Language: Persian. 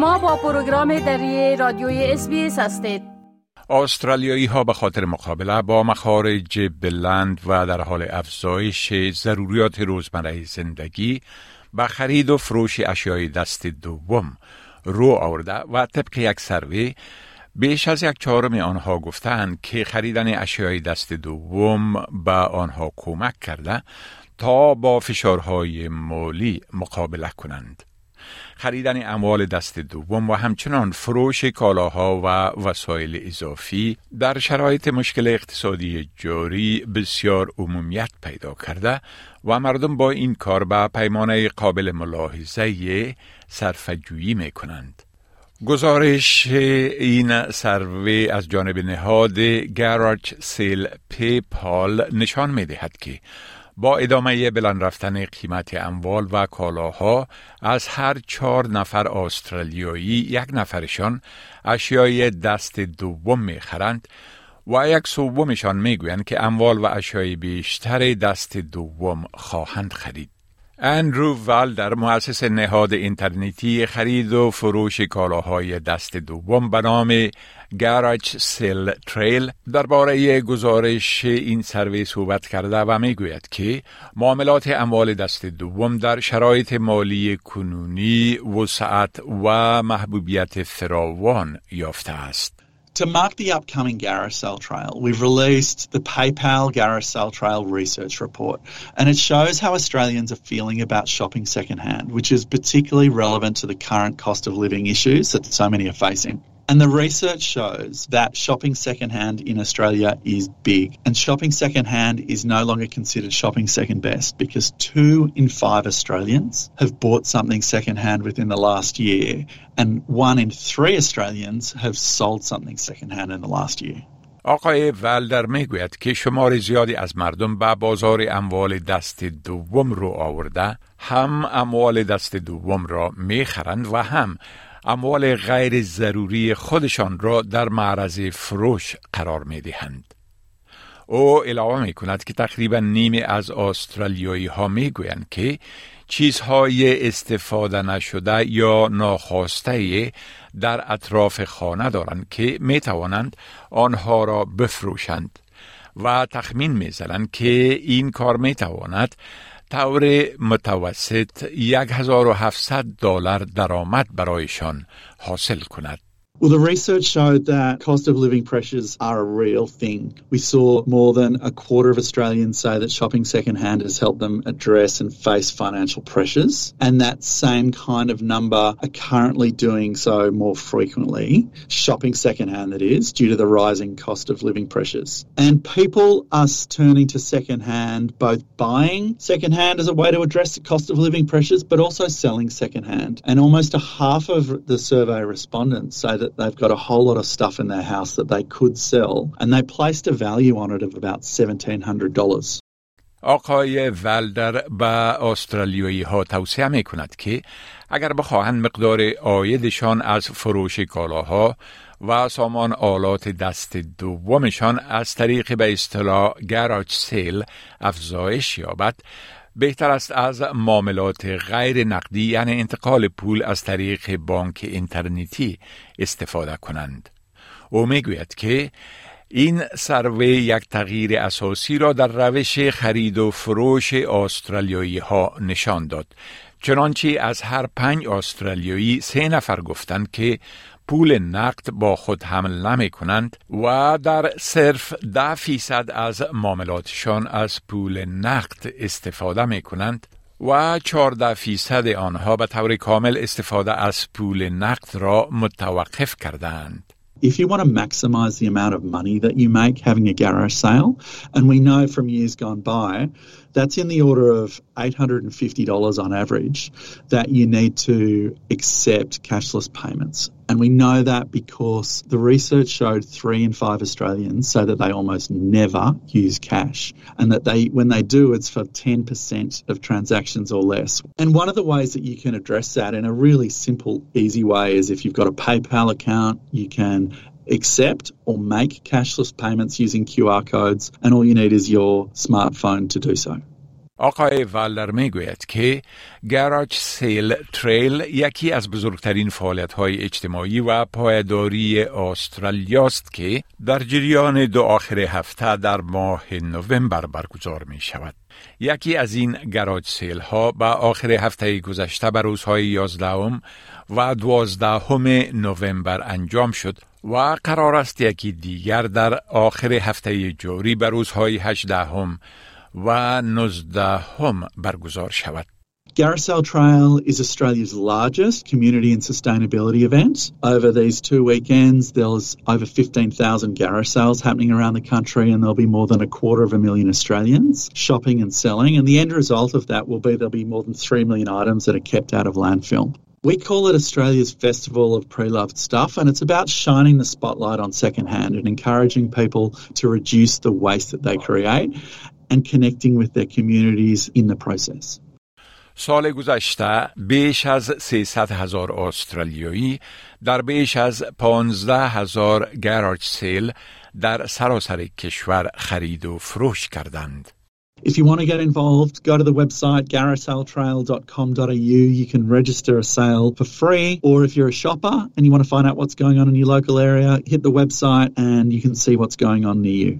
شما با پروگرام دری رادیوی اس هستید استرالیایی ها به خاطر مقابله با مخارج بلند و در حال افزایش ضروریات روزمره زندگی به خرید و فروش اشیای دست دوم رو آورده و طبق یک سروی بیش از یک چهارم آنها گفتند که خریدن اشیای دست دوم به آنها کمک کرده تا با فشارهای مالی مقابله کنند. خریدن اموال دست دوم و همچنان فروش کالاها و وسایل اضافی در شرایط مشکل اقتصادی جاری بسیار عمومیت پیدا کرده و مردم با این کار به پیمانه قابل ملاحظه صرفجویی می کنند. گزارش این سروی از جانب نهاد گراج سیل پیپال نشان می دهد که با ادامه بلند رفتن قیمت اموال و کالاها از هر چهار نفر استرالیایی یک نفرشان اشیای دست دوم می‌خرند و یک سومشان می‌گویند که اموال و اشیای بیشتر دست دوم خواهند خرید. اندرو در مؤسس نهاد اینترنتی خرید و فروش کالاهای دست دوم به نام گاراج سیل تریل درباره گزارش این سروی صحبت کرده و می‌گوید که معاملات اموال دست دوم در شرایط مالی کنونی وسعت و محبوبیت فراوان یافته است. To mark the upcoming Garacel Trail, we've released the PayPal Garacel Trail research report, and it shows how Australians are feeling about shopping secondhand, which is particularly relevant to the current cost of living issues that so many are facing. And the research shows that shopping secondhand in Australia is big. And shopping secondhand is no longer considered shopping second best because two in five Australians have bought something secondhand within the last year. And one in three Australians have sold something secondhand in the last year. آقای ولدر میگوید که شمار زیادی از مردم به بازار اموال دست دوم رو آورده هم اموال دست دوم را میخرند و هم اموال غیر ضروری خودشان را در معرض فروش قرار می دهند. او علاوه می کند که تقریبا نیمی از استرالیایی ها می گویند که چیزهای استفاده نشده یا ناخواسته در اطراف خانه دارند که می توانند آنها را بفروشند و تخمین می زنند که این کار می تواند طور متوسط 1700 دلار درآمد برایشان حاصل کند. Well, the research showed that cost of living pressures are a real thing. We saw more than a quarter of Australians say that shopping secondhand has helped them address and face financial pressures. And that same kind of number are currently doing so more frequently, shopping secondhand, that is, due to the rising cost of living pressures. And people are turning to secondhand, both buying secondhand as a way to address the cost of living pressures, but also selling secondhand. And almost a half of the survey respondents say that that they've got a whole lot of stuff in their house that they could sell, and they placed a value on it of about $1,700. آقای ولدر به استرالیایی ها توصیه می کند که اگر بخواهند مقدار آیدشان از فروش کالاها و سامان آلات دست دومشان از طریق به اصطلاح گراج سیل افزایش یابد بهتر است از معاملات غیر نقدی یعنی انتقال پول از طریق بانک اینترنتی استفاده کنند. او می‌گوید که این سروی یک تغییر اساسی را در روش خرید و فروش استرالیایی ها نشان داد. چنانچه از هر پنج استرالیایی سه نفر گفتند که پول نقد با خود حمل نمی کنند و در صرف ده فیصد از معاملاتشان از پول نقد استفاده می کنند و 14 فیصد آنها به طور کامل استفاده از پول نقد را متوقف کردند. If you want to maximize the amount of money that you make having a garage sale, and we know from years gone by that's in the order of $850 on average that you need to accept cashless payments. And we know that because the research showed three in five Australians say that they almost never use cash and that they, when they do, it's for 10% of transactions or less. And one of the ways that you can address that in a really simple, easy way is if you've got a PayPal account, you can accept or make cashless payments using QR codes, and all you need is your smartphone to do so. آقای والر می گوید که گراج سیل تریل یکی از بزرگترین فعالیت های اجتماعی و پایداری استرالیا است که در جریان دو آخر هفته در ماه نوامبر برگزار می شود. یکی از این گراج سیل ها به آخر هفته گذشته به روزهای 11 و 12 نوامبر انجام شد و قرار است یکی دیگر در آخر هفته جوری به روزهای 18 و 19 برگزار شود. Garrisell Trail is Australia's largest community and sustainability event. Over these two weekends, there's over 15,000 Garrisels happening around the country, and there'll be more than a quarter of a million Australians shopping and selling. And the end result of that will be there'll be more than 3 million items that are kept out of landfill. We call it Australia's Festival of Pre-Loved Stuff, and it's about shining the spotlight on secondhand and encouraging people to reduce the waste that they create and connecting with their communities in the process. سال گذشته بیش از 300 هزار استرالیایی در بیش از 15 هزار گراج سیل در سراسر کشور خرید و فروش کردند. If you want to get involved, go to the website garriselltrail.com.au. You can register a sale for free. Or if you're a shopper and you want to find out what's going on in your local area, hit the website and you can see what's going on near you.